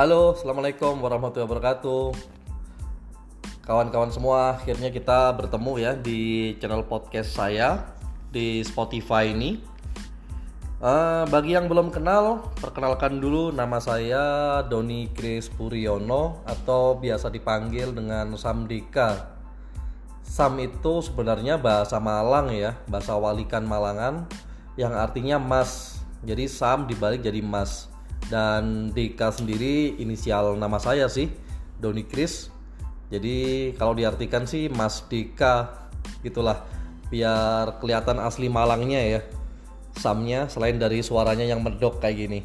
Halo, Assalamualaikum warahmatullahi wabarakatuh. Kawan-kawan semua, akhirnya kita bertemu ya di channel podcast saya di Spotify ini. Uh, Bagi yang belum kenal, perkenalkan dulu nama saya Doni Kris Puriono Atau biasa dipanggil dengan Samdika. Sam itu sebenarnya bahasa Malang ya, bahasa walikan Malangan Yang artinya mas, jadi Sam dibalik jadi mas dan Dika sendiri inisial nama saya sih Doni Kris. Jadi kalau diartikan sih Mas Dika gitulah. Biar kelihatan asli Malangnya ya Samnya selain dari suaranya yang medok kayak gini.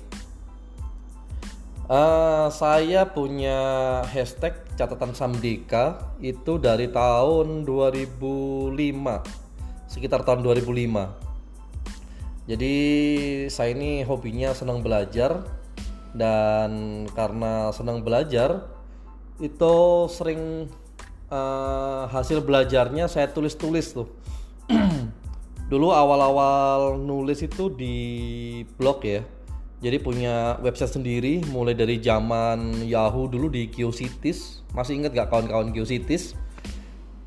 Uh, saya punya hashtag catatan Samdika itu dari tahun 2005 sekitar tahun 2005 jadi saya ini hobinya senang belajar dan karena senang belajar itu sering uh, hasil belajarnya saya tulis-tulis tuh. Dulu awal-awal nulis itu di blog ya. Jadi punya website sendiri mulai dari zaman Yahoo dulu di Geocities masih ingat gak kawan-kawan Geocities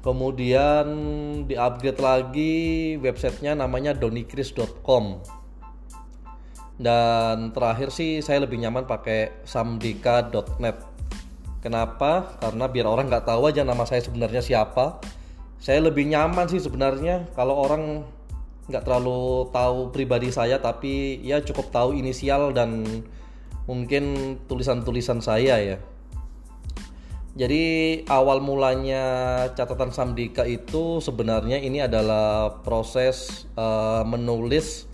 kemudian di upgrade lagi websitenya namanya donikris.com dan terakhir sih saya lebih nyaman pakai samdika.net kenapa? Karena biar orang nggak tahu aja nama saya sebenarnya siapa. Saya lebih nyaman sih sebenarnya kalau orang nggak terlalu tahu pribadi saya tapi ya cukup tahu inisial dan mungkin tulisan-tulisan saya ya. Jadi awal mulanya catatan Samdika itu sebenarnya ini adalah proses uh, menulis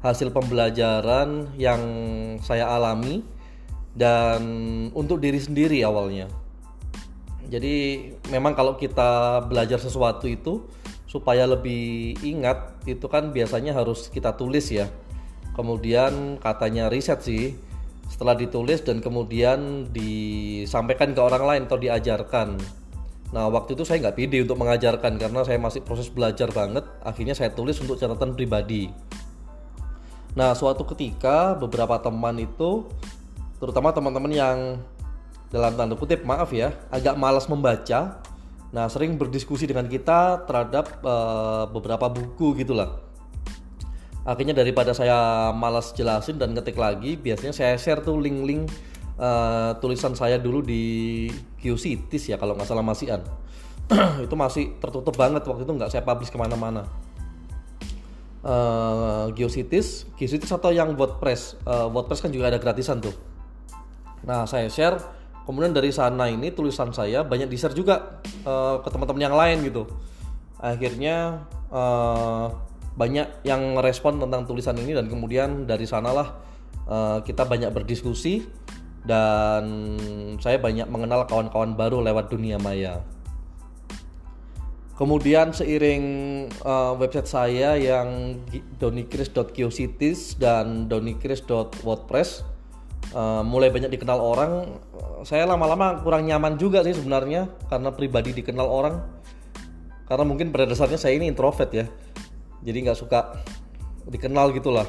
hasil pembelajaran yang saya alami dan untuk diri sendiri awalnya. Jadi memang kalau kita belajar sesuatu itu supaya lebih ingat itu kan biasanya harus kita tulis ya. Kemudian katanya riset sih setelah ditulis dan kemudian disampaikan ke orang lain atau diajarkan. Nah waktu itu saya nggak pede untuk mengajarkan karena saya masih proses belajar banget. Akhirnya saya tulis untuk catatan pribadi. Nah, suatu ketika beberapa teman itu terutama teman-teman yang dalam tanda kutip maaf ya, agak malas membaca. Nah, sering berdiskusi dengan kita terhadap uh, beberapa buku gitulah. Akhirnya daripada saya malas jelasin dan ketik lagi, biasanya saya share tuh link-link uh, tulisan saya dulu di Geocities ya kalau nggak salah masihan. itu masih tertutup banget waktu itu nggak saya publish ke mana-mana uh, Geocities, Geocities atau yang WordPress. Uh, WordPress kan juga ada gratisan tuh. Nah, saya share, kemudian dari sana ini tulisan saya banyak di-share juga uh, ke teman-teman yang lain gitu. Akhirnya uh, banyak yang respon tentang tulisan ini dan kemudian dari sanalah uh, kita banyak berdiskusi dan saya banyak mengenal kawan-kawan baru lewat dunia maya. Kemudian seiring uh, website saya yang donikris.geocities dan donikris.wordpress uh, mulai banyak dikenal orang, saya lama-lama kurang nyaman juga sih sebenarnya karena pribadi dikenal orang. Karena mungkin pada dasarnya saya ini introvert ya, jadi nggak suka dikenal gitulah.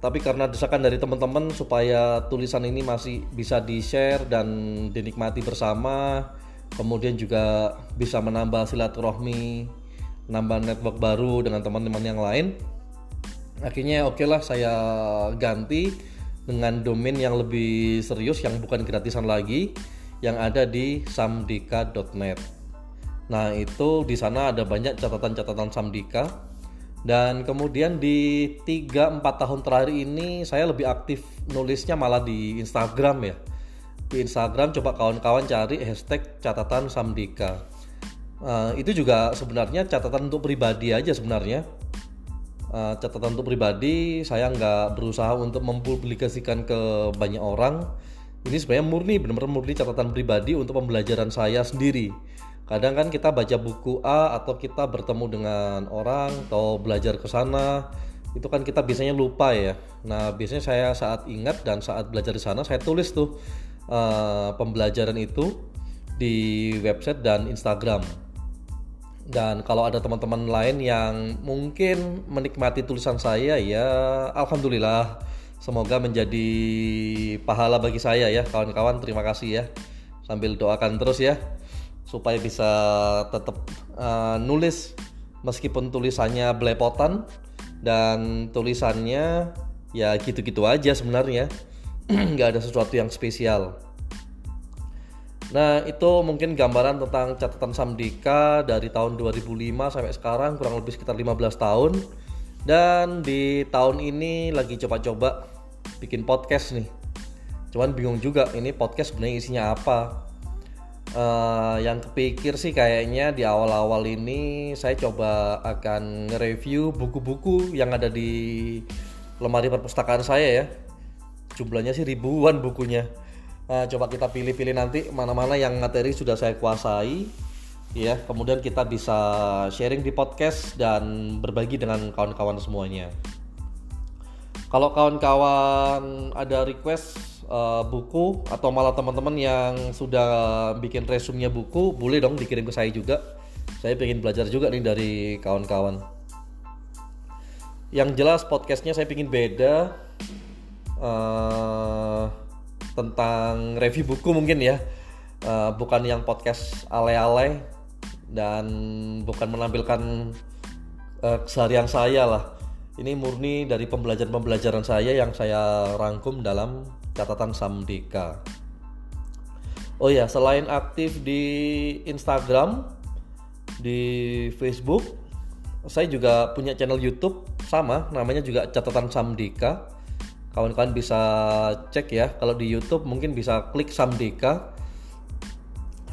Tapi karena desakan dari teman-teman supaya tulisan ini masih bisa di share dan dinikmati bersama, kemudian juga bisa menambah silaturahmi nambah network baru dengan teman-teman yang lain. Akhirnya oke lah saya ganti dengan domain yang lebih serius yang bukan gratisan lagi yang ada di samdika.net nah itu di sana ada banyak catatan-catatan samdika. Dan kemudian di 3-4 tahun terakhir ini saya lebih aktif nulisnya malah di Instagram ya di Instagram coba kawan-kawan cari hashtag catatan Samdika. Uh, itu juga sebenarnya catatan untuk pribadi aja sebenarnya. Uh, catatan untuk pribadi saya nggak berusaha untuk mempublikasikan ke banyak orang. Ini sebenarnya murni benar-benar murni catatan pribadi untuk pembelajaran saya sendiri. Kadang kan kita baca buku A atau kita bertemu dengan orang atau belajar ke sana itu kan kita biasanya lupa ya. Nah, biasanya saya saat ingat dan saat belajar di sana saya tulis tuh uh, pembelajaran itu di website dan Instagram. Dan kalau ada teman-teman lain yang mungkin menikmati tulisan saya ya alhamdulillah semoga menjadi pahala bagi saya ya kawan-kawan. Terima kasih ya. Sambil doakan terus ya supaya bisa tetap uh, nulis meskipun tulisannya belepotan dan tulisannya ya gitu-gitu aja sebenarnya nggak ada sesuatu yang spesial. Nah itu mungkin gambaran tentang catatan Samdika dari tahun 2005 sampai sekarang kurang lebih sekitar 15 tahun. Dan di tahun ini lagi coba-coba bikin podcast nih. Cuman bingung juga ini podcast sebenarnya isinya apa? Uh, Yang kepikir sih kayaknya di awal-awal ini saya coba akan nge-review buku-buku yang ada di lemari perpustakaan saya ya Jumlahnya sih ribuan bukunya. Uh, coba kita pilih-pilih nanti mana-mana yang materi sudah saya kuasai. Ya kemudian kita bisa sharing di podcast dan berbagi dengan kawan-kawan semuanya. Kalau kawan-kawan ada request uh, buku atau malah teman-teman yang sudah bikin resumnya buku boleh dong dikirim ke saya juga. Saya ingin belajar juga nih dari kawan-kawan. Yang jelas podcastnya saya ingin beda uh, tentang review buku mungkin ya. Uh, bukan yang podcast ale-ale dan bukan menampilkan uh, keseharian saya lah. Ini murni dari pembelajaran-pembelajaran saya yang saya rangkum dalam catatan Samdika. Oh ya selain aktif di Instagram di Facebook saya juga punya channel YouTube sama namanya juga catatan Samdika kawan-kawan bisa cek ya kalau di YouTube mungkin bisa klik Samdeka.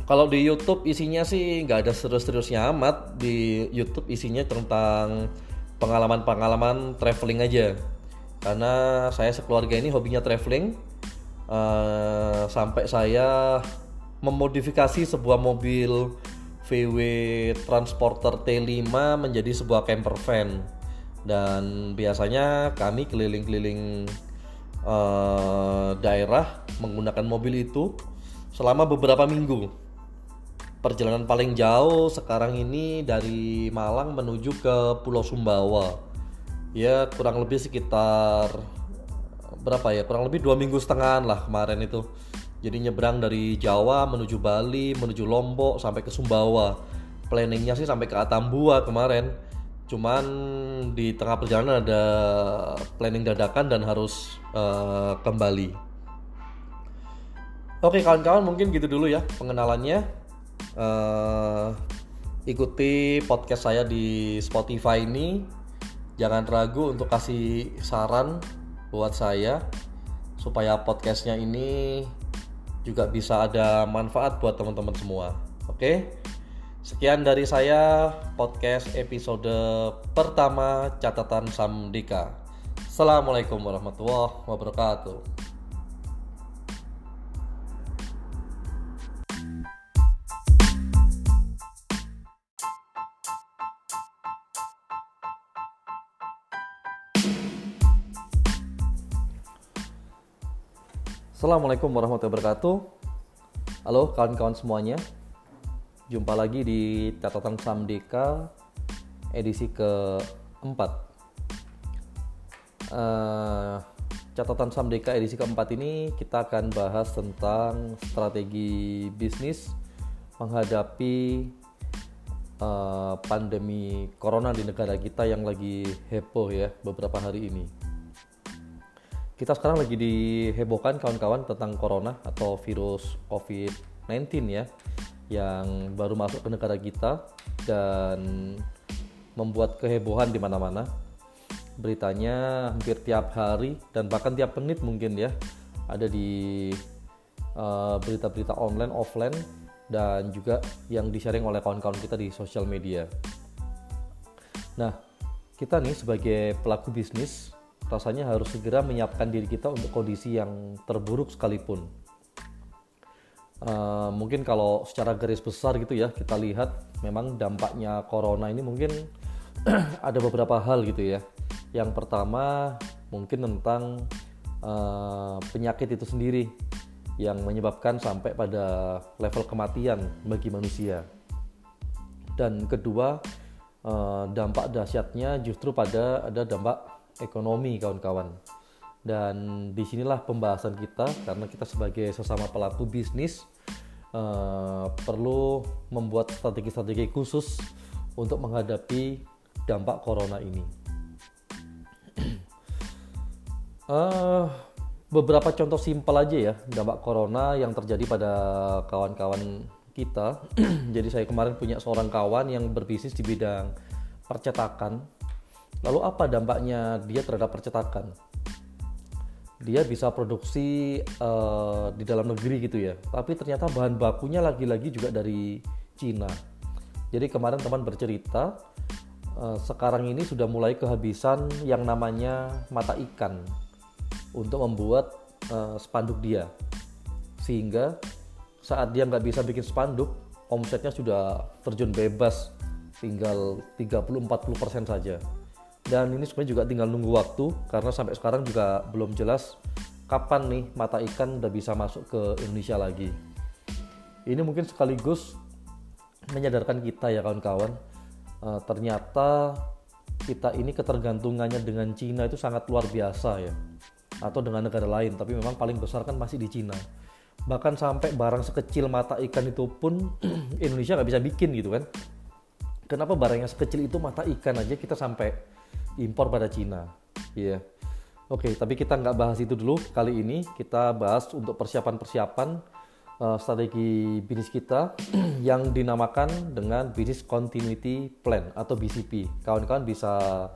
Kalau di YouTube isinya sih nggak ada serius-seriusnya amat. Di YouTube isinya tentang pengalaman-pengalaman traveling aja. Karena saya sekeluarga ini hobinya traveling. Uh, sampai saya memodifikasi sebuah mobil VW Transporter T5 menjadi sebuah camper van. Dan biasanya kami keliling-keliling uh, daerah menggunakan mobil itu selama beberapa minggu. Perjalanan paling jauh sekarang ini dari Malang menuju ke Pulau Sumbawa. Ya kurang lebih sekitar berapa ya? Kurang lebih dua minggu setengah lah kemarin itu. Jadi nyebrang dari Jawa menuju Bali, menuju Lombok sampai ke Sumbawa. Planningnya sih sampai ke Atambua kemarin cuman di tengah perjalanan ada planning dadakan dan harus uh, kembali. Oke kawan-kawan mungkin gitu dulu ya pengenalannya. Uh, ikuti podcast saya di Spotify ini. Jangan ragu untuk kasih saran buat saya supaya podcastnya ini juga bisa ada manfaat buat teman-teman semua. Oke Sekian dari saya podcast episode pertama catatan Samdika. Assalamualaikum warahmatullahi wabarakatuh. Assalamualaikum warahmatullahi wabarakatuh. Halo kawan-kawan semuanya. Jumpa lagi di catatan Samdeka edisi keempat. Uh, catatan Samdeka edisi keempat ini kita akan bahas tentang strategi bisnis menghadapi uh, pandemi corona di negara kita yang lagi heboh ya beberapa hari ini. Kita sekarang lagi dihebohkan kawan-kawan tentang corona atau virus COVID-19 ya yang baru masuk ke negara kita dan membuat kehebohan di mana-mana. Beritanya hampir tiap hari dan bahkan tiap menit mungkin ya ada di eh, berita-berita uh, online, offline dan juga yang di-sharing oleh kawan-kawan kita di sosial media. Nah, kita nih sebagai pelaku bisnis rasanya harus segera menyiapkan diri kita untuk kondisi yang terburuk sekalipun Uh, mungkin kalau secara garis besar gitu ya kita lihat memang dampaknya corona ini mungkin ada beberapa hal gitu ya. Yang pertama mungkin tentang uh, penyakit itu sendiri yang menyebabkan sampai pada level kematian bagi manusia. Dan kedua uh, dampak dahsyatnya justru pada ada dampak ekonomi kawan-kawan. Dan di sinilah pembahasan kita karena kita sebagai sesama pelaku bisnis uh, perlu membuat strategi-strategi khusus untuk menghadapi dampak corona ini. uh, beberapa contoh simpel aja ya dampak corona yang terjadi pada kawan-kawan kita. Jadi saya kemarin punya seorang kawan yang berbisnis di bidang percetakan. Lalu apa dampaknya dia terhadap percetakan? Dia bisa produksi uh, di dalam negeri gitu ya, tapi ternyata bahan bakunya lagi-lagi juga dari Cina. Jadi kemarin teman bercerita, uh, sekarang ini sudah mulai kehabisan yang namanya mata ikan untuk membuat uh, spanduk dia, sehingga saat dia nggak bisa bikin spanduk omsetnya sudah terjun bebas tinggal 30-40% saja dan ini sebenarnya juga tinggal nunggu waktu karena sampai sekarang juga belum jelas kapan nih mata ikan udah bisa masuk ke Indonesia lagi. Ini mungkin sekaligus menyadarkan kita ya kawan-kawan uh, ternyata kita ini ketergantungannya dengan Cina itu sangat luar biasa ya. Atau dengan negara lain tapi memang paling besar kan masih di Cina. Bahkan sampai barang sekecil mata ikan itu pun Indonesia nggak bisa bikin gitu kan. Kenapa barang yang sekecil itu mata ikan aja kita sampai impor pada Cina iya yeah. oke okay, tapi kita nggak bahas itu dulu kali ini kita bahas untuk persiapan-persiapan uh, strategi bisnis kita yang dinamakan dengan Business Continuity Plan atau BCP kawan-kawan bisa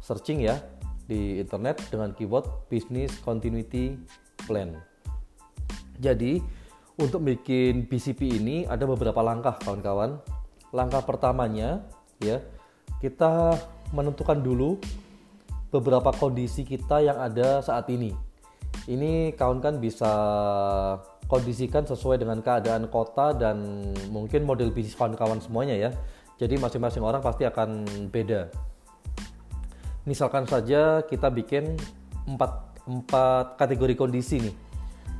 searching ya di internet dengan keyword Business Continuity Plan jadi untuk bikin BCP ini ada beberapa langkah kawan-kawan. Langkah pertamanya ya kita menentukan dulu beberapa kondisi kita yang ada saat ini. Ini kawan kan bisa kondisikan sesuai dengan keadaan kota dan mungkin model bisnis kawan-kawan semuanya ya. Jadi masing-masing orang pasti akan beda. Misalkan saja kita bikin empat, empat kategori kondisi nih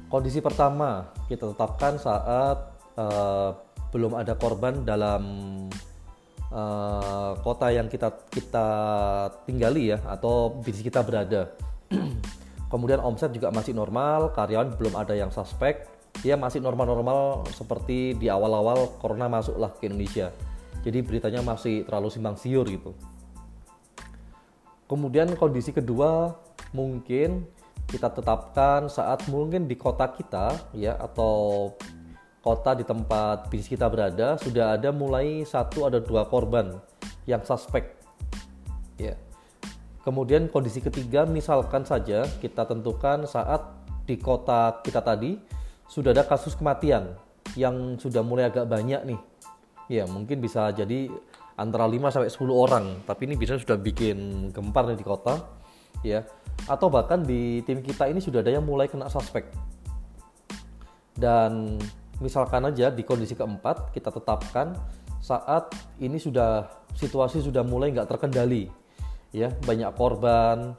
Kondisi pertama kita tetapkan saat uh, belum ada korban dalam uh, kota yang kita kita tinggali ya atau bisnis kita berada. Kemudian omset juga masih normal, karyawan belum ada yang suspek, dia masih normal-normal seperti di awal-awal corona masuklah ke Indonesia. Jadi beritanya masih terlalu simpang siur gitu. Kemudian kondisi kedua mungkin kita tetapkan saat mungkin di kota kita ya atau kota di tempat bisnis kita berada sudah ada mulai satu ada dua korban yang suspek. Ya. Kemudian kondisi ketiga misalkan saja kita tentukan saat di kota kita tadi sudah ada kasus kematian yang sudah mulai agak banyak nih. Ya mungkin bisa jadi antara 5 sampai 10 orang tapi ini bisa sudah bikin gempar nih di kota ya. Atau bahkan di tim kita ini sudah ada yang mulai kena suspek. Dan misalkan aja di kondisi keempat kita tetapkan saat ini sudah situasi sudah mulai nggak terkendali ya. Banyak korban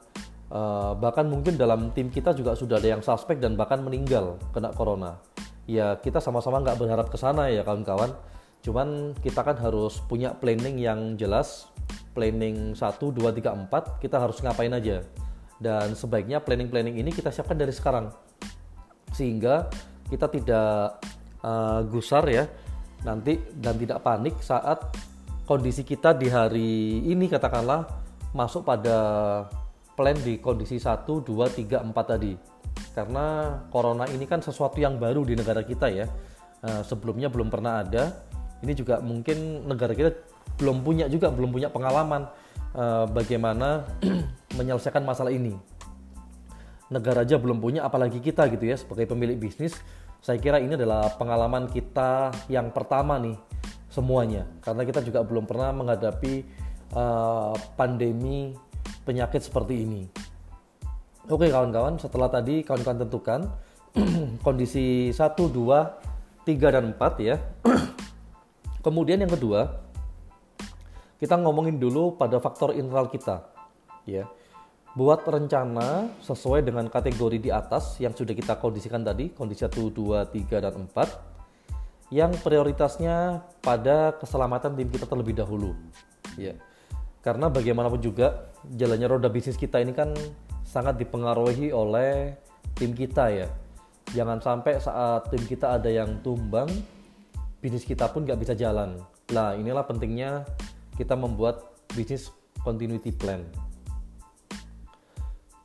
uh, bahkan mungkin dalam tim kita juga sudah ada yang suspek dan bahkan meninggal kena corona. Ya kita sama-sama nggak berharap ke sana ya kawan-kawan. Cuman kita kan harus punya planning yang jelas. Planning 1, 2, 3, 4 kita harus ngapain aja. Dan sebaiknya planning-planning ini kita siapkan dari sekarang. Sehingga kita tidak uh, gusar ya nanti dan tidak panik saat kondisi kita di hari ini katakanlah masuk pada plan di kondisi 1, 2, 3, 4 tadi karena corona ini kan sesuatu yang baru di negara kita ya uh, sebelumnya belum pernah ada ini juga mungkin negara kita belum punya juga belum punya pengalaman uh, bagaimana menyelesaikan masalah ini. Negara aja belum punya, apalagi kita gitu ya sebagai pemilik bisnis. Saya kira ini adalah pengalaman kita yang pertama nih semuanya, karena kita juga belum pernah menghadapi uh, pandemi penyakit seperti ini. Oke kawan-kawan, setelah tadi kawan-kawan tentukan kondisi 1, 2, 3, dan 4 ya. Kemudian yang kedua, kita ngomongin dulu pada faktor internal kita. Ya buat rencana sesuai dengan kategori di atas yang sudah kita kondisikan tadi, kondisi 1, 2, 3, dan 4 yang prioritasnya pada keselamatan tim kita terlebih dahulu. Ya. Karena bagaimanapun juga jalannya roda bisnis kita ini kan sangat dipengaruhi oleh tim kita ya. Jangan sampai saat tim kita ada yang tumbang, bisnis kita pun nggak bisa jalan. Nah inilah pentingnya kita membuat bisnis continuity plan.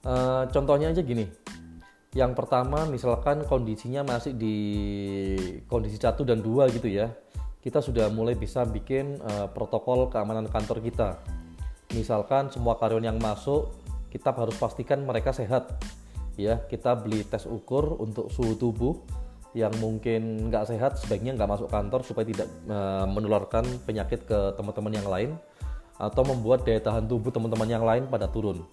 Uh, contohnya aja gini, yang pertama misalkan kondisinya masih di kondisi satu dan dua gitu ya, kita sudah mulai bisa bikin uh, protokol keamanan kantor kita. Misalkan semua karyawan yang masuk, kita harus pastikan mereka sehat. Ya, kita beli tes ukur untuk suhu tubuh yang mungkin nggak sehat sebaiknya nggak masuk kantor supaya tidak uh, menularkan penyakit ke teman-teman yang lain atau membuat daya tahan tubuh teman-teman yang lain pada turun.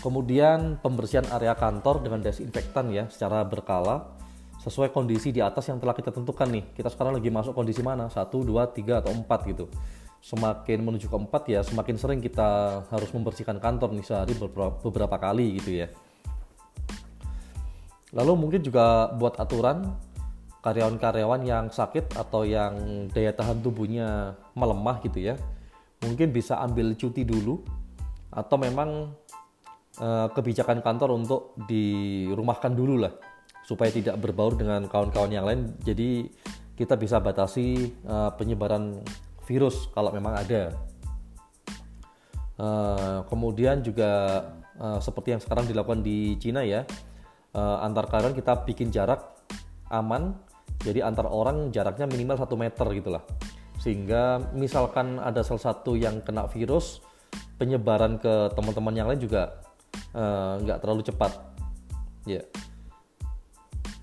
Kemudian pembersihan area kantor dengan desinfektan ya secara berkala sesuai kondisi di atas yang telah kita tentukan nih. Kita sekarang lagi masuk kondisi mana? 1, 2, 3 atau 4 gitu. Semakin menuju ke 4 ya semakin sering kita harus membersihkan kantor nih sehari beberapa, beberapa kali gitu ya. Lalu mungkin juga buat aturan karyawan-karyawan yang sakit atau yang daya tahan tubuhnya melemah gitu ya. Mungkin bisa ambil cuti dulu atau memang eh, kebijakan kantor untuk dirumahkan dulu lah supaya tidak berbaur dengan kawan-kawan yang lain. Jadi kita bisa batasi uh, penyebaran virus kalau memang ada. Uh, kemudian juga uh, seperti yang sekarang dilakukan di Cina ya uh, antar karyawan kita bikin jarak aman. Jadi antar orang jaraknya minimal satu meter gitulah sehingga misalkan ada salah satu yang kena virus penyebaran ke teman-teman yang lain juga nggak uh, terlalu cepat ya yeah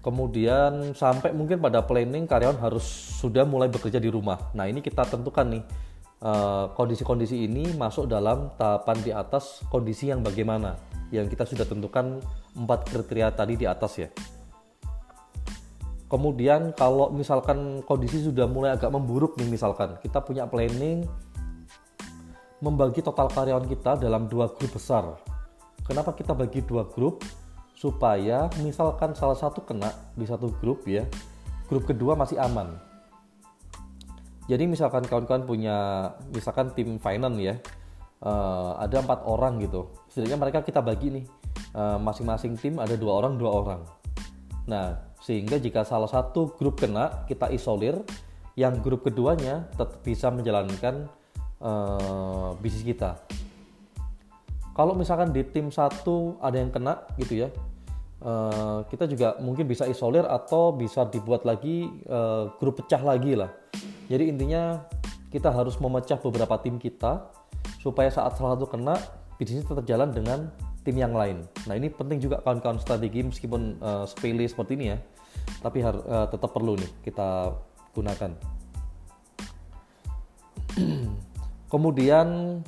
kemudian sampai mungkin pada planning karyawan harus sudah mulai bekerja di rumah. Nah ini kita tentukan nih eh, kondisi-kondisi uh, ini masuk dalam tahapan di atas kondisi yang bagaimana yang kita sudah tentukan empat kriteria tadi di atas ya. Kemudian kalau misalkan kondisi sudah mulai agak memburuk nih misalkan kita punya planning membagi total karyawan kita dalam dua grup besar. Kenapa kita bagi dua grup? supaya misalkan salah satu kena di satu grup ya grup kedua masih aman. Jadi misalkan kawan-kawan punya misalkan tim finance ya uh, ada empat orang gitu. Setidaknya mereka kita bagi nih uh, masing-masing tim ada dua orang dua orang. Nah sehingga jika salah satu grup kena kita isolir yang grup keduanya tetap bisa menjalankan uh, bisnis kita kalau misalkan di tim satu ada yang kena gitu ya uh, kita juga mungkin bisa isolir atau bisa dibuat lagi uh, grup pecah lagi lah. Jadi intinya kita harus memecah beberapa tim kita supaya saat salah satu kena bisnis tetap jalan dengan tim yang lain. Nah ini penting juga kawan-kawan strategi meskipun uh, sepele seperti ini ya tapi uh, tetap perlu nih kita gunakan. Kemudian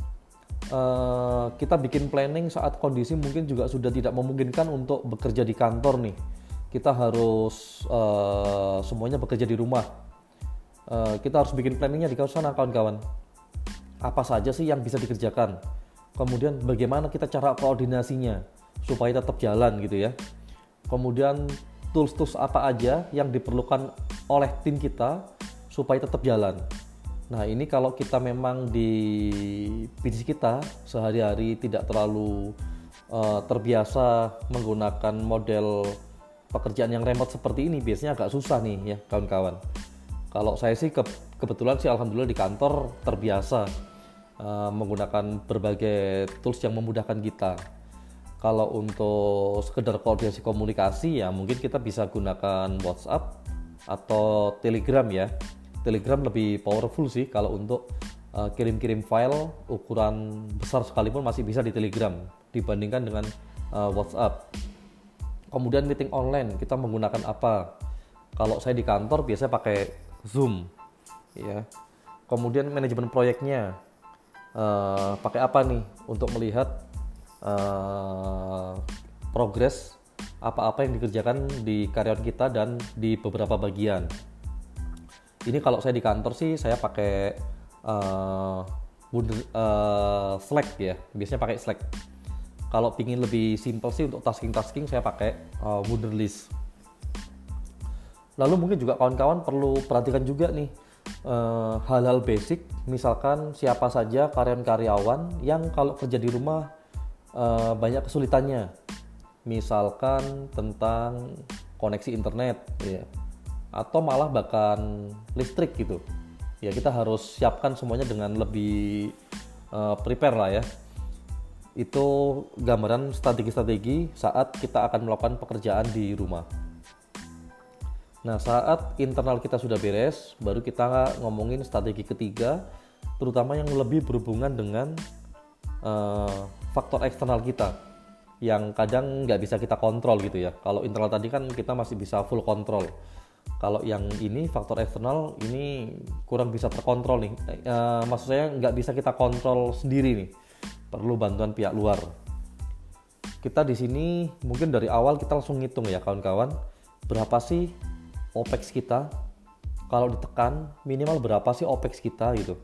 uh, kita bikin planning saat kondisi mungkin juga sudah tidak memungkinkan untuk bekerja di kantor nih. Kita harus uh, semuanya bekerja di rumah. Uh, kita harus bikin planningnya di sana kawan-kawan. Apa saja sih yang bisa dikerjakan? Kemudian bagaimana kita cara koordinasinya supaya tetap jalan gitu ya. Kemudian tools-tools apa aja yang diperlukan oleh tim kita supaya tetap jalan Nah ini kalau kita memang di bisnis kita sehari-hari tidak terlalu uh, terbiasa menggunakan model pekerjaan yang remote seperti ini biasanya agak susah nih ya kawan-kawan. Kalau saya sih ke, kebetulan sih alhamdulillah di kantor terbiasa uh, menggunakan berbagai tools yang memudahkan kita. Kalau untuk sekedar koordinasi komunikasi ya mungkin kita bisa gunakan WhatsApp atau Telegram ya Telegram lebih powerful sih kalau untuk uh, kirim-kirim file ukuran besar sekalipun masih bisa di Telegram dibandingkan dengan uh, WhatsApp. Kemudian meeting online kita menggunakan apa? Kalau saya di kantor biasanya pakai Zoom, ya. Kemudian manajemen proyeknya uh, pakai apa nih untuk melihat uh, progres apa-apa yang dikerjakan di karyawan kita dan di beberapa bagian ini kalau saya di kantor sih saya pakai uh, uh, Slack ya. Biasanya pakai Slack. Kalau pingin lebih simple sih untuk tasking-tasking saya pakai uh, Wunderlist lalu mungkin juga kawan-kawan perlu perhatikan juga nih uh, hal-hal basic. Misalkan siapa saja karyawan-karyawan yang kalau kerja di rumah uh, banyak kesulitannya. Misalkan tentang koneksi internet ya atau malah bahkan listrik gitu. Ya kita harus siapkan semuanya dengan lebih uh, prepare lah ya. Itu gambaran strategi-strategi saat kita akan melakukan pekerjaan di rumah. Nah saat internal kita sudah beres baru kita ngomongin strategi ketiga terutama yang lebih berhubungan dengan uh, faktor eksternal kita yang kadang nggak bisa kita kontrol gitu ya. Kalau internal tadi kan kita masih bisa full kontrol kalau yang ini faktor eksternal ini kurang bisa terkontrol nih. E, maksud saya nggak bisa kita kontrol sendiri nih. Perlu bantuan pihak luar. Kita di sini mungkin dari awal kita langsung ngitung ya kawan-kawan berapa sih opex kita? Kalau ditekan minimal berapa sih opex kita gitu?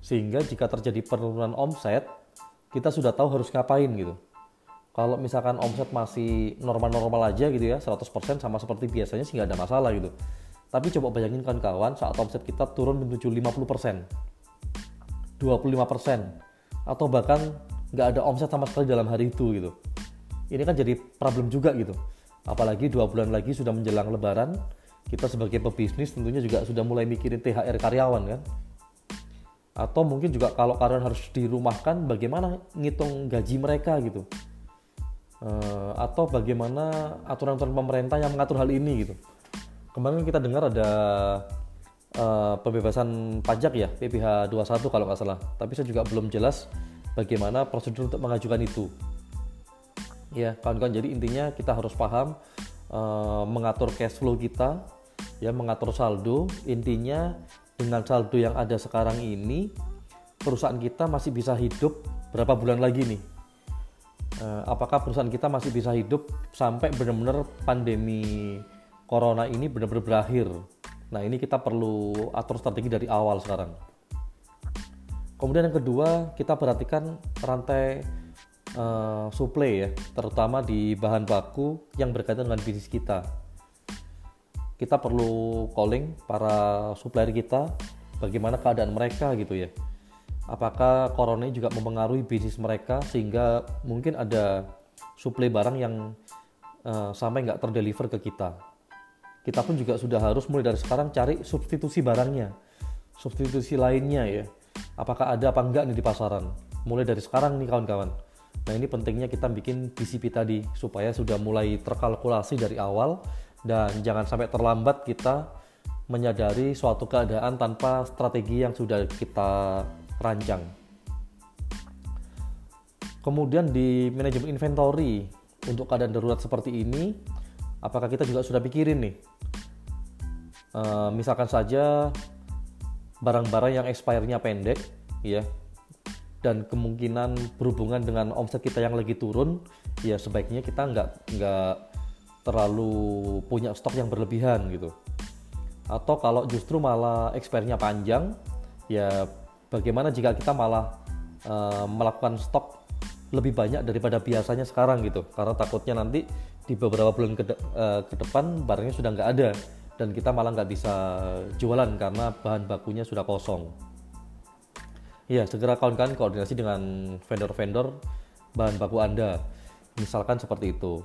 Sehingga jika terjadi penurunan omset kita sudah tahu harus ngapain gitu kalau misalkan omset masih normal-normal aja gitu ya 100% sama seperti biasanya sih nggak ada masalah gitu. Tapi coba bayangin kan kawan saat omset kita turun menuju 50% 25% atau bahkan nggak ada omset sama sekali dalam hari itu gitu. Ini kan jadi problem juga gitu. Apalagi dua bulan lagi sudah menjelang lebaran kita sebagai pebisnis tentunya juga sudah mulai mikirin THR karyawan kan. Atau mungkin juga kalau karyawan harus dirumahkan bagaimana ngitung gaji mereka gitu uh, atau bagaimana aturan-aturan pemerintah yang mengatur hal ini gitu. Kemarin kita dengar ada uh, pembebasan pajak ya PPh 21 kalau nggak salah, tapi saya juga belum jelas bagaimana prosedur untuk mengajukan itu. Ya, kawan-kawan. Jadi intinya kita harus paham uh, mengatur cash flow kita, ya mengatur saldo. Intinya dengan saldo yang ada sekarang ini, perusahaan kita masih bisa hidup berapa bulan lagi nih apakah perusahaan kita masih bisa hidup sampai benar-benar pandemi corona ini benar-benar berakhir. Nah ini kita perlu atur strategi dari awal sekarang. Kemudian yang kedua kita perhatikan rantai uh, supply ya, terutama di bahan baku yang berkaitan dengan bisnis kita. Kita perlu calling para supplier kita, bagaimana keadaan mereka gitu ya apakah corona juga mempengaruhi bisnis mereka sehingga mungkin ada suplai barang yang uh, sampai nggak terdeliver ke kita. Kita pun juga sudah harus mulai dari sekarang cari substitusi barangnya, substitusi lainnya ya. Apakah ada apa enggak nih di pasaran? Mulai dari sekarang nih kawan-kawan. Nah ini pentingnya kita bikin BCP tadi supaya sudah mulai terkalkulasi dari awal dan jangan sampai terlambat kita menyadari suatu keadaan tanpa strategi yang sudah kita rancang. Kemudian di manajemen inventory untuk keadaan darurat seperti ini, apakah kita juga sudah pikirin nih? Uh, misalkan saja barang-barang yang expire-nya pendek, ya, dan kemungkinan berhubungan dengan omset kita yang lagi turun, ya sebaiknya kita nggak nggak terlalu punya stok yang berlebihan gitu. Atau kalau justru malah expire-nya panjang, ya bagaimana jika kita malah uh, melakukan stok lebih banyak daripada biasanya sekarang gitu? Karena takutnya nanti di beberapa bulan ke, de uh, ke depan barangnya sudah nggak ada dan kita malah nggak bisa jualan karena bahan bakunya sudah kosong. Ya segera kawan-kawan koordinasi dengan vendor-vendor bahan baku anda. Misalkan seperti itu.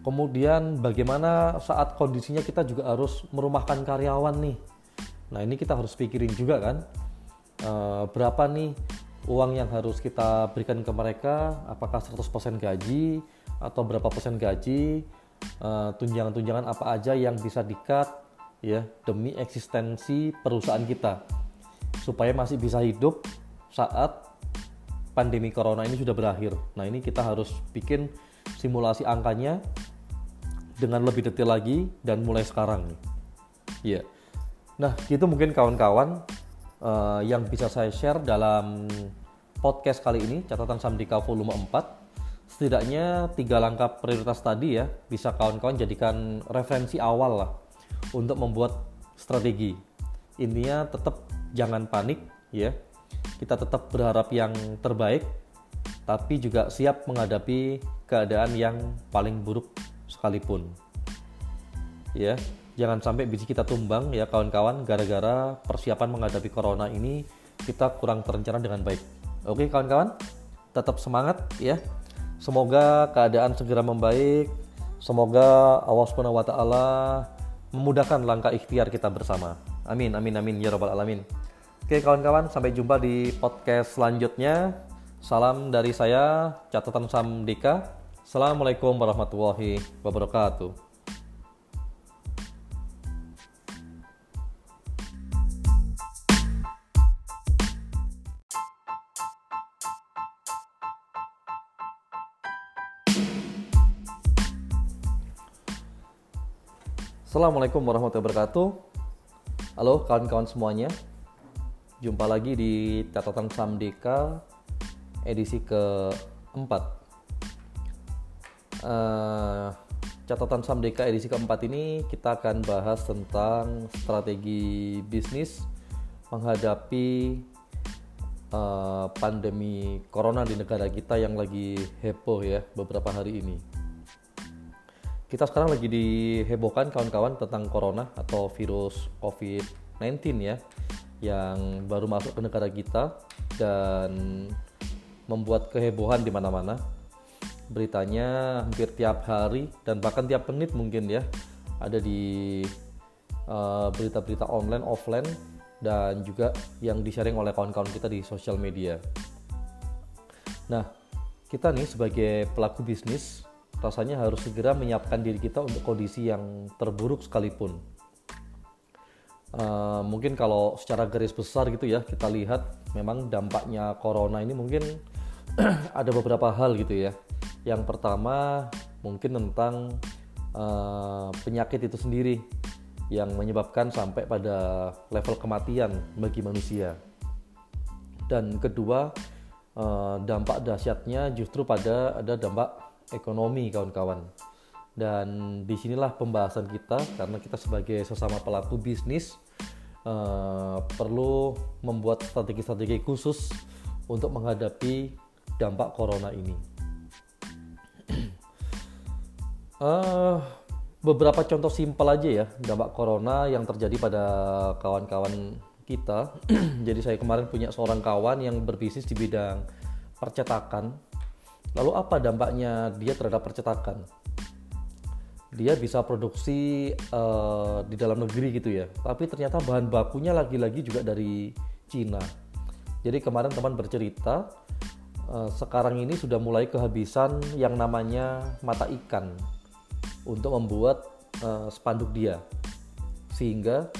Kemudian bagaimana saat kondisinya kita juga harus merumahkan karyawan nih Nah ini kita harus pikirin juga kan uh, berapa nih uang yang harus kita berikan ke mereka, apakah 100% gaji atau berapa persen gaji, tunjangan tunjangan-tunjangan apa aja yang bisa dikat ya demi eksistensi perusahaan kita supaya masih bisa hidup saat pandemi corona ini sudah berakhir. Nah ini kita harus bikin simulasi angkanya dengan lebih detail lagi dan mulai sekarang nih. Yeah. Nah, gitu mungkin kawan-kawan uh, yang bisa saya share dalam podcast kali ini, catatan Samdika volume 4. Setidaknya tiga langkah prioritas tadi ya, bisa kawan-kawan jadikan referensi awal lah untuk membuat strategi. Intinya tetap jangan panik ya. Kita tetap berharap yang terbaik, tapi juga siap menghadapi keadaan yang paling buruk sekalipun. Ya, jangan sampai biji kita tumbang ya kawan-kawan gara-gara persiapan menghadapi corona ini kita kurang terencana dengan baik. Oke kawan-kawan, tetap semangat ya. Semoga keadaan segera membaik. Semoga Allah Subhanahu wa taala memudahkan langkah ikhtiar kita bersama. Amin amin amin ya rabbal alamin. Oke kawan-kawan, sampai jumpa di podcast selanjutnya. Salam dari saya, catatan Sam Dika. Assalamualaikum warahmatullahi wabarakatuh. Assalamualaikum warahmatullahi wabarakatuh. Halo kawan-kawan semuanya. Jumpa lagi di catatan Sam Deka edisi keempat. Uh, catatan Sam Deka edisi keempat ini kita akan bahas tentang strategi bisnis menghadapi uh, pandemi corona di negara kita yang lagi heboh ya beberapa hari ini kita sekarang lagi dihebohkan kawan-kawan tentang corona atau virus COVID-19 ya yang baru masuk ke negara kita dan membuat kehebohan di mana-mana. Beritanya hampir tiap hari dan bahkan tiap menit mungkin ya ada di eh, berita-berita uh, online offline dan juga yang di-sharing oleh kawan-kawan kita di sosial media. Nah, kita nih sebagai pelaku bisnis rasanya harus segera menyiapkan diri kita untuk kondisi yang terburuk sekalipun. Uh, mungkin kalau secara garis besar gitu ya kita lihat memang dampaknya corona ini mungkin ada beberapa hal gitu ya. Yang pertama mungkin tentang uh, penyakit itu sendiri yang menyebabkan sampai pada level kematian bagi manusia. Dan kedua, uh, dampak dahsyatnya justru pada ada dampak ekonomi kawan-kawan. Dan di sinilah pembahasan kita karena kita sebagai sesama pelaku bisnis uh, perlu membuat strategi-strategi khusus untuk menghadapi dampak corona ini. uh, beberapa contoh simpel aja ya dampak corona yang terjadi pada kawan-kawan kita. Jadi saya kemarin punya seorang kawan yang berbisnis di bidang percetakan Lalu apa dampaknya dia terhadap percetakan? Dia bisa produksi uh, di dalam negeri gitu ya, tapi ternyata bahan bakunya lagi-lagi juga dari Cina. Jadi kemarin teman bercerita, uh, sekarang ini sudah mulai kehabisan yang namanya mata ikan untuk membuat uh, spanduk dia, sehingga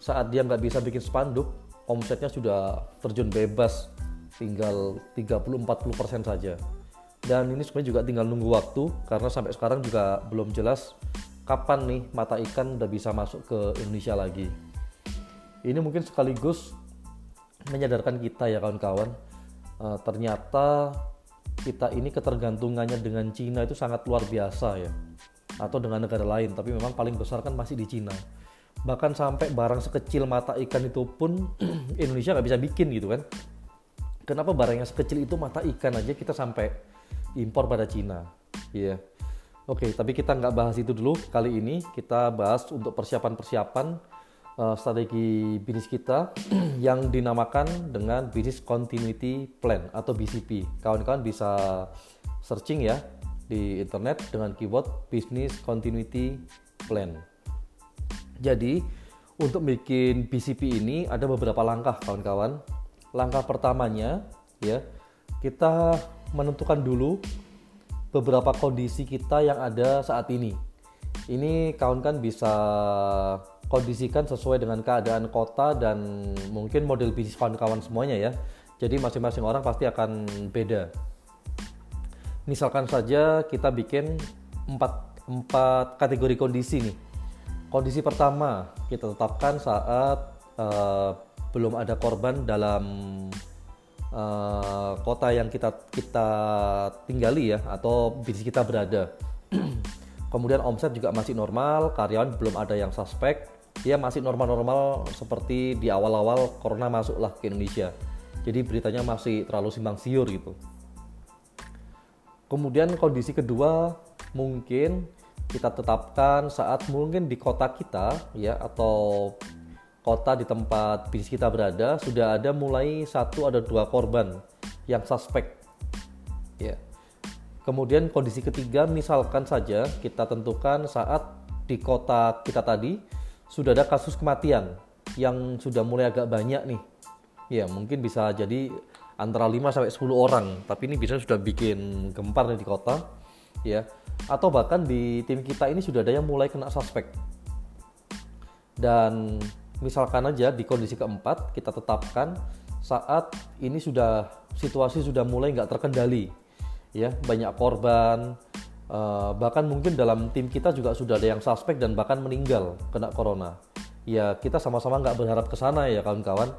saat dia nggak bisa bikin spanduk, omsetnya sudah terjun bebas, tinggal 30-40% saja dan ini sebenarnya juga tinggal nunggu waktu karena sampai sekarang juga belum jelas kapan nih mata ikan udah bisa masuk ke Indonesia lagi. Ini mungkin sekaligus menyadarkan kita ya kawan-kawan uh, ternyata kita ini ketergantungannya dengan Cina itu sangat luar biasa ya atau dengan negara lain tapi memang paling besar kan masih di Cina. Bahkan sampai barang sekecil mata ikan itu pun Indonesia nggak bisa bikin gitu kan. Kenapa barangnya sekecil itu mata ikan aja kita sampai impor pada Cina. Iya. Yeah. Oke, okay, tapi kita nggak bahas itu dulu kali ini. Kita bahas untuk persiapan-persiapan uh, strategi bisnis kita yang dinamakan dengan Business Continuity Plan atau BCP. Kawan-kawan bisa searching ya di internet dengan keyword Business Continuity Plan. Jadi, untuk bikin BCP ini ada beberapa langkah kawan-kawan. Langkah pertamanya ya, kita menentukan dulu beberapa kondisi kita yang ada saat ini. Ini kawan kan bisa kondisikan sesuai dengan keadaan kota dan mungkin model bisnis kawan-kawan semuanya ya. Jadi masing-masing orang pasti akan beda. Misalkan saja kita bikin empat, empat kategori kondisi nih. Kondisi pertama kita tetapkan saat uh, belum ada korban dalam uh, kota yang kita kita tinggali ya atau bisnis kita berada. Kemudian omset juga masih normal, karyawan belum ada yang suspek, dia masih normal-normal seperti di awal-awal corona masuklah ke Indonesia. Jadi beritanya masih terlalu simpang siur gitu. Kemudian kondisi kedua mungkin kita tetapkan saat mungkin di kota kita ya atau kota di tempat bisnis kita berada sudah ada mulai satu ada dua korban yang suspek Ya. Kemudian kondisi ketiga misalkan saja kita tentukan saat di kota kita tadi sudah ada kasus kematian yang sudah mulai agak banyak nih. Ya, mungkin bisa jadi antara 5 sampai 10 orang, tapi ini bisa sudah bikin gempar nih di kota. Ya. Atau bahkan di tim kita ini sudah ada yang mulai kena suspek. Dan misalkan aja di kondisi keempat kita tetapkan saat ini sudah situasi sudah mulai nggak terkendali ya. Banyak korban uh, bahkan mungkin dalam tim kita juga sudah ada yang suspek dan bahkan meninggal kena corona. Ya kita sama-sama nggak berharap ke sana ya kawan-kawan.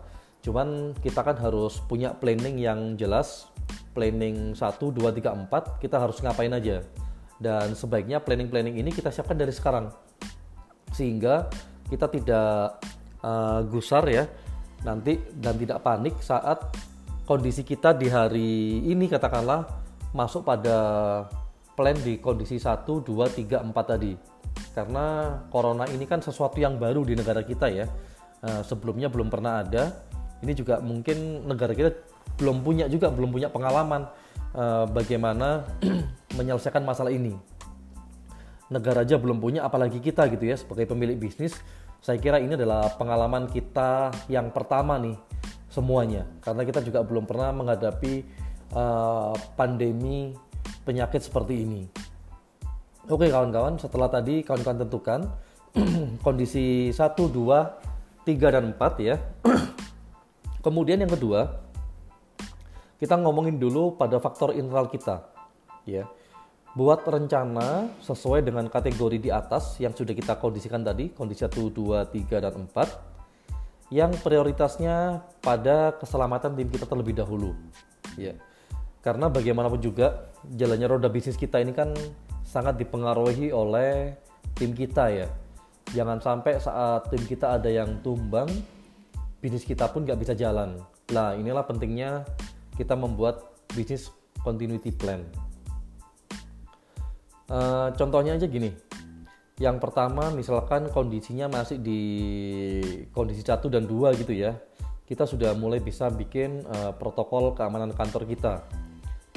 Cuman kita kan harus punya planning yang jelas. Planning 1, 2, 3, 4 kita harus ngapain aja. Dan sebaiknya planning-planning ini kita siapkan dari sekarang. Sehingga kita tidak uh, gusar ya nanti dan tidak panik saat kondisi kita di hari ini katakanlah masuk pada plan di kondisi 1, 2, 3, 4 tadi. Karena corona ini kan sesuatu yang baru di negara kita ya. Uh, sebelumnya belum pernah ada. Ini juga mungkin negara kita belum punya juga belum punya pengalaman uh, bagaimana menyelesaikan masalah ini. Negara aja belum punya apalagi kita gitu ya sebagai pemilik bisnis saya kira ini adalah pengalaman kita yang pertama nih semuanya karena kita juga belum pernah menghadapi uh, pandemi penyakit seperti ini. Oke kawan-kawan, setelah tadi kawan-kawan tentukan kondisi 1, 2, 3 dan 4 ya. Kemudian yang kedua, kita ngomongin dulu pada faktor internal kita. Ya buat rencana sesuai dengan kategori di atas yang sudah kita kondisikan tadi, kondisi 1, 2, 3, dan 4 yang prioritasnya pada keselamatan tim kita terlebih dahulu. Ya. Karena bagaimanapun juga jalannya roda bisnis kita ini kan sangat dipengaruhi oleh tim kita ya. Jangan sampai saat tim kita ada yang tumbang, bisnis kita pun nggak bisa jalan. Nah inilah pentingnya kita membuat bisnis continuity plan. Uh, contohnya aja gini. Yang pertama misalkan kondisinya masih di kondisi satu dan dua gitu ya. Kita sudah mulai bisa bikin uh, protokol keamanan kantor kita.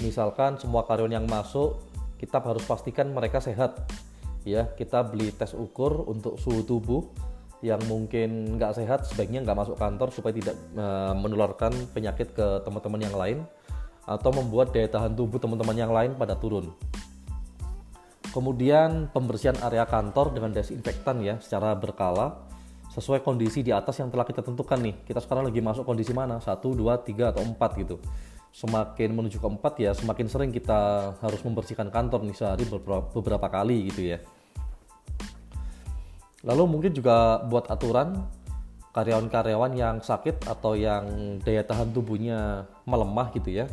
Misalkan semua karyawan yang masuk kita harus pastikan mereka sehat. Ya, kita beli tes ukur untuk suhu tubuh yang mungkin nggak sehat sebaiknya nggak masuk kantor supaya tidak uh, menularkan penyakit ke teman-teman yang lain atau membuat daya tahan tubuh teman-teman yang lain pada turun. Kemudian pembersihan area kantor dengan desinfektan ya secara berkala sesuai kondisi di atas yang telah kita tentukan nih. Kita sekarang lagi masuk kondisi mana? 1, 2, 3 atau 4 gitu. Semakin menuju ke 4 ya semakin sering kita harus membersihkan kantor nih sehari beberapa, beberapa kali gitu ya. Lalu mungkin juga buat aturan karyawan-karyawan yang sakit atau yang daya tahan tubuhnya melemah gitu ya.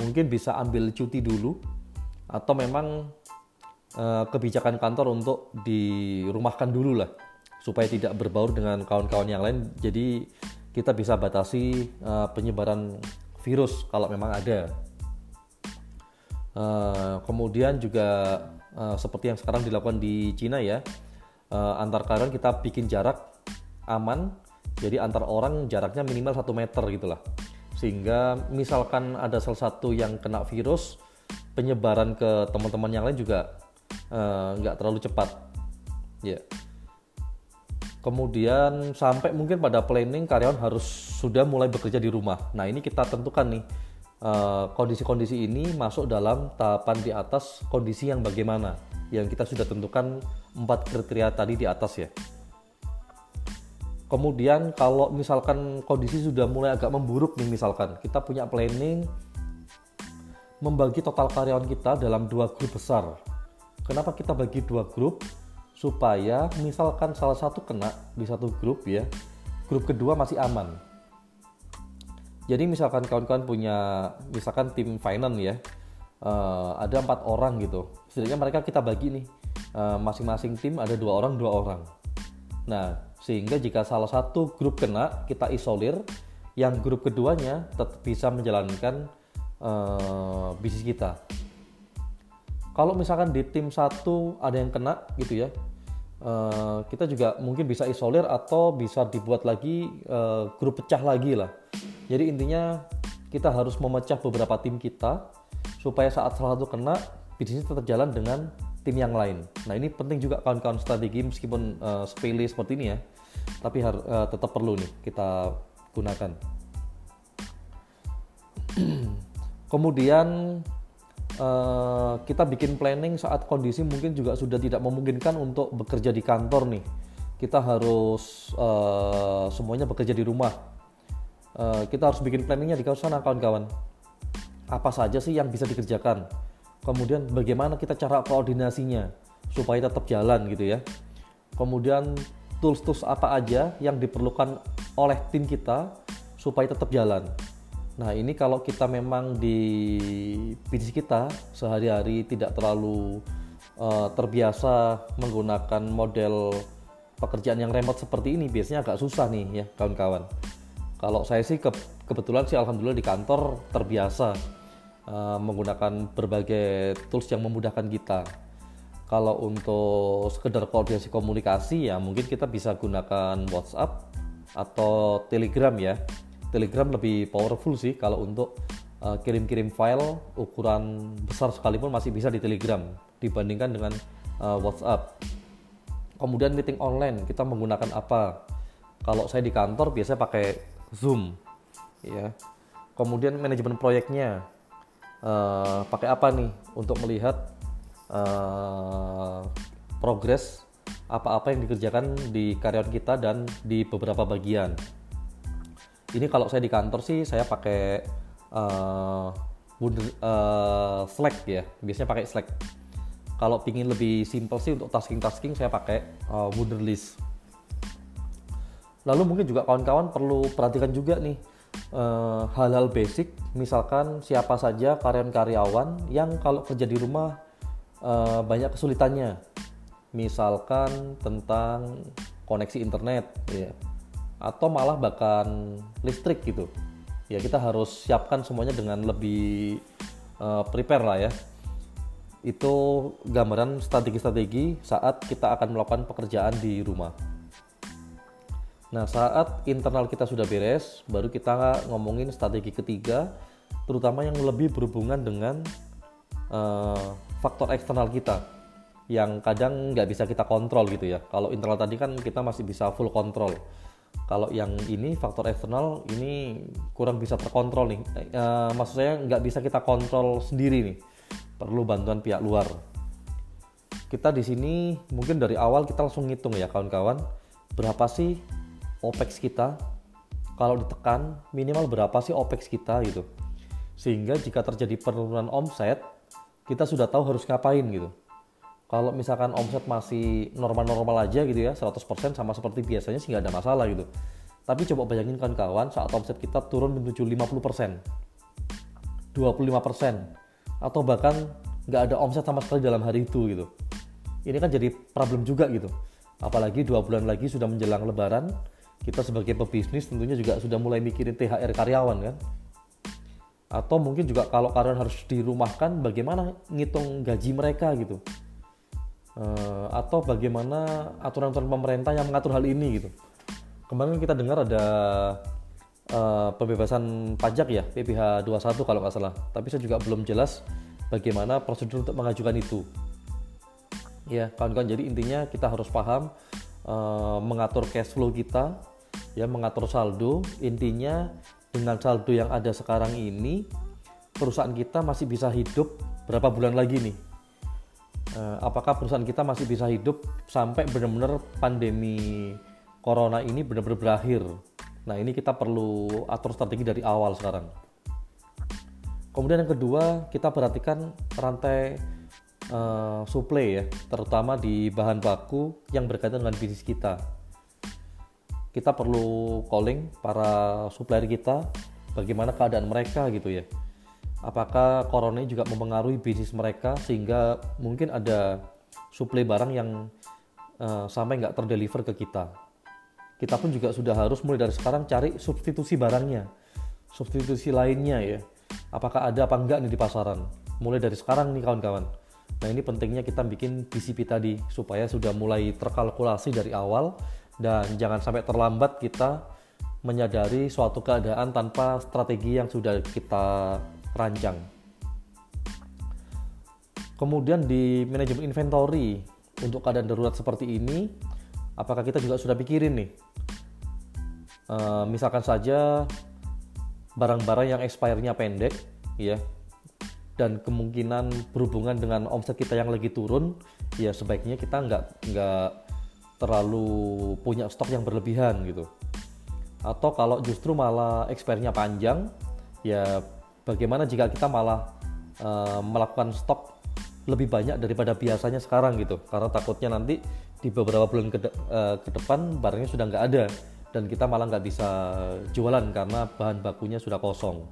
Mungkin bisa ambil cuti dulu atau memang Eh, kebijakan kantor untuk dirumahkan dulu lah supaya tidak berbaur dengan kawan-kawan yang lain. Jadi kita bisa batasi uh, penyebaran virus kalau memang ada. Uh, kemudian juga uh, seperti yang sekarang dilakukan di Cina ya uh, antar karyawan kita bikin jarak aman. Jadi antar orang jaraknya minimal satu meter gitulah sehingga misalkan ada salah satu yang kena virus penyebaran ke teman-teman yang lain juga nggak uh, terlalu cepat. Ya. Yeah. kemudian sampai mungkin pada planning karyawan harus sudah mulai bekerja di rumah. Nah ini kita tentukan nih. Eh, kondisi-kondisi uh, ini masuk dalam tahapan di atas kondisi yang bagaimana. Yang kita sudah tentukan empat kriteria tadi di atas ya. Kemudian kalau misalkan kondisi sudah mulai agak memburuk nih misalkan kita punya planning membagi total karyawan kita dalam dua grup besar Kenapa kita bagi dua grup? Supaya misalkan salah satu kena di satu grup ya, grup kedua masih aman. Jadi misalkan kawan-kawan punya misalkan tim finance ya, uh, ada empat orang gitu. Setidaknya mereka kita bagi nih, uh, masing-masing tim ada dua orang dua orang. Nah sehingga jika salah satu grup kena kita isolir, yang grup keduanya tetap bisa menjalankan uh, bisnis kita kalau misalkan di tim satu ada yang kena gitu ya uh, kita juga mungkin bisa isolir atau bisa dibuat lagi uh, grup pecah lagi lah jadi intinya kita harus memecah beberapa tim kita supaya saat salah satu kena bisnis tetap jalan dengan tim yang lain. Nah ini penting juga kawan-kawan strategi meskipun uh, sepele seperti ini ya, tapi uh, tetap perlu nih kita gunakan. Kemudian uh, kita bikin planning saat kondisi mungkin juga sudah tidak memungkinkan untuk bekerja di kantor nih. Kita harus uh, semuanya bekerja di rumah. Uh, kita harus bikin planningnya di sana kawan-kawan. Apa saja sih yang bisa dikerjakan? Kemudian bagaimana kita cara koordinasinya supaya tetap jalan gitu ya. Kemudian tools-tools apa aja yang diperlukan oleh tim kita supaya tetap jalan Nah ini kalau kita memang di bisnis kita sehari-hari tidak terlalu uh, terbiasa menggunakan model pekerjaan yang remote seperti ini biasanya agak susah nih ya kawan-kawan. Kalau saya sih ke, kebetulan sih alhamdulillah di kantor terbiasa uh, menggunakan berbagai tools yang memudahkan kita. Kalau untuk sekedar koordinasi komunikasi ya mungkin kita bisa gunakan WhatsApp atau Telegram ya Telegram lebih powerful sih kalau untuk uh, kirim-kirim file ukuran besar sekalipun masih bisa di Telegram dibandingkan dengan uh, WhatsApp. Kemudian meeting online kita menggunakan apa? Kalau saya di kantor biasanya pakai Zoom, ya. Kemudian manajemen proyeknya uh, pakai apa nih untuk melihat uh, progres apa-apa yang dikerjakan di karyawan kita dan di beberapa bagian ini kalau saya di kantor sih saya pakai uh, uh, Slack ya. Biasanya pakai Slack. Kalau pingin lebih simple sih untuk tasking-tasking saya pakai uh, Wunderlist. Lalu mungkin juga kawan-kawan perlu perhatikan juga nih hal-hal uh, basic. Misalkan siapa saja karyawan-karyawan yang kalau kerja di rumah uh, banyak kesulitannya. Misalkan tentang koneksi internet ya atau malah bahkan listrik gitu. Ya kita harus siapkan semuanya dengan lebih uh, prepare lah ya. Itu gambaran strategi-strategi saat kita akan melakukan pekerjaan di rumah. Nah saat internal kita sudah beres baru kita ngomongin strategi ketiga terutama yang lebih berhubungan dengan uh, faktor eksternal kita yang kadang nggak bisa kita kontrol gitu ya. Kalau internal tadi kan kita masih bisa full kontrol kalau yang ini faktor eksternal ini kurang bisa terkontrol nih. E, maksud saya nggak bisa kita kontrol sendiri nih. Perlu bantuan pihak luar. Kita di sini mungkin dari awal kita langsung ngitung ya kawan-kawan berapa sih opex kita? Kalau ditekan minimal berapa sih opex kita gitu? Sehingga jika terjadi penurunan omset kita sudah tahu harus ngapain gitu kalau misalkan omset masih normal-normal aja gitu ya 100% sama seperti biasanya sih nggak ada masalah gitu. Tapi coba bayangin kan kawan saat omset kita turun menuju 50% 25% atau bahkan nggak ada omset sama sekali dalam hari itu gitu. Ini kan jadi problem juga gitu. Apalagi dua bulan lagi sudah menjelang lebaran kita sebagai pebisnis tentunya juga sudah mulai mikirin THR karyawan kan. Atau mungkin juga kalau karyawan harus dirumahkan bagaimana ngitung gaji mereka gitu uh, atau bagaimana aturan-aturan pemerintah yang mengatur hal ini gitu. Kemarin kita dengar ada uh, pembebasan pajak ya PPh 21 kalau nggak salah, tapi saya juga belum jelas bagaimana prosedur untuk mengajukan itu. Ya, kawan-kawan. Jadi intinya kita harus paham uh, mengatur cash flow kita, ya mengatur saldo. Intinya dengan saldo yang ada sekarang ini perusahaan kita masih bisa hidup berapa bulan lagi nih apakah perusahaan kita masih bisa hidup sampai benar-benar pandemi corona ini benar-benar berakhir. Nah ini kita perlu atur strategi dari awal sekarang. Kemudian yang kedua kita perhatikan rantai uh, supply ya, terutama di bahan baku yang berkaitan dengan bisnis kita. Kita perlu calling para supplier kita, bagaimana keadaan mereka gitu ya apakah corona juga mempengaruhi bisnis mereka sehingga mungkin ada suplai barang yang uh, sampai nggak terdeliver ke kita. Kita pun juga sudah harus mulai dari sekarang cari substitusi barangnya, substitusi lainnya ya. Apakah ada apa enggak nih di pasaran? Mulai dari sekarang nih kawan-kawan. Nah ini pentingnya kita bikin BCP tadi supaya sudah mulai terkalkulasi dari awal dan jangan sampai terlambat kita menyadari suatu keadaan tanpa strategi yang sudah kita rancang. Kemudian di manajemen inventory untuk keadaan darurat seperti ini, apakah kita juga sudah pikirin nih? Uh, misalkan saja barang-barang yang expire-nya pendek, ya, dan kemungkinan berhubungan dengan omset kita yang lagi turun, ya sebaiknya kita nggak nggak terlalu punya stok yang berlebihan gitu. Atau kalau justru malah expire-nya panjang, ya bagaimana jika kita malah uh, melakukan stok lebih banyak daripada biasanya sekarang gitu? Karena takutnya nanti di beberapa bulan ke, de uh, ke depan barangnya sudah nggak ada dan kita malah nggak bisa jualan karena bahan bakunya sudah kosong.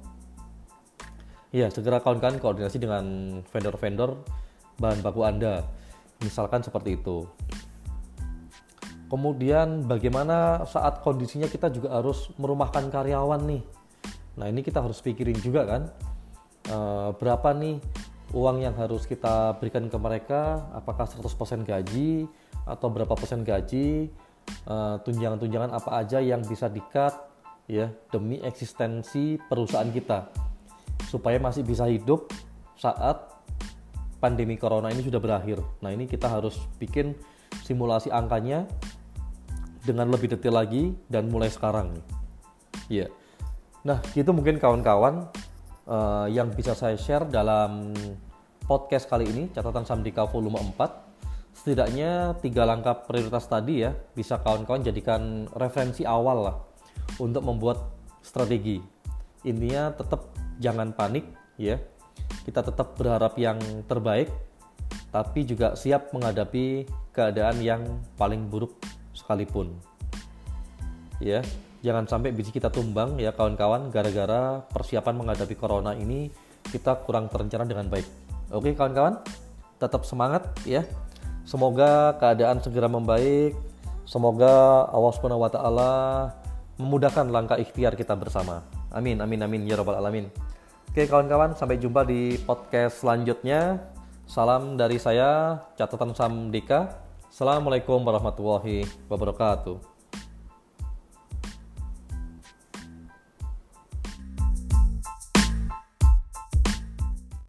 Ya segera kawan-kawan koordinasi dengan vendor-vendor bahan baku anda. Misalkan seperti itu. Kemudian bagaimana saat kondisinya kita juga harus merumahkan karyawan nih nah ini kita harus pikirin juga kan uh, berapa nih uang yang harus kita berikan ke mereka apakah 100% gaji atau berapa persen gaji tunjangan tunjangan-tunjangan apa aja yang bisa dikat ya demi eksistensi perusahaan kita supaya masih bisa hidup saat pandemi corona ini sudah berakhir. Nah, ini kita harus bikin simulasi angkanya dengan lebih detail lagi dan mulai sekarang nih. Ya. Nah, gitu mungkin kawan-kawan uh, yang bisa saya share dalam podcast kali ini catatan Samdika volume 4 setidaknya tiga langkah prioritas tadi ya bisa kawan-kawan jadikan referensi awal lah untuk membuat strategi. Intinya tetap jangan panik ya. Kita tetap berharap yang terbaik tapi juga siap menghadapi keadaan yang paling buruk sekalipun. Ya jangan sampai biji kita tumbang ya kawan-kawan gara-gara persiapan menghadapi corona ini kita kurang terencana dengan baik Oke kawan-kawan, tetap semangat ya. Semoga keadaan segera membaik. Semoga Allah Subhanahu wa taala memudahkan langkah ikhtiar kita bersama. Amin amin amin ya rabbal alamin. Oke kawan-kawan, sampai jumpa di podcast selanjutnya. Salam dari saya, catatan Sam Dika. Assalamualaikum warahmatullahi wabarakatuh.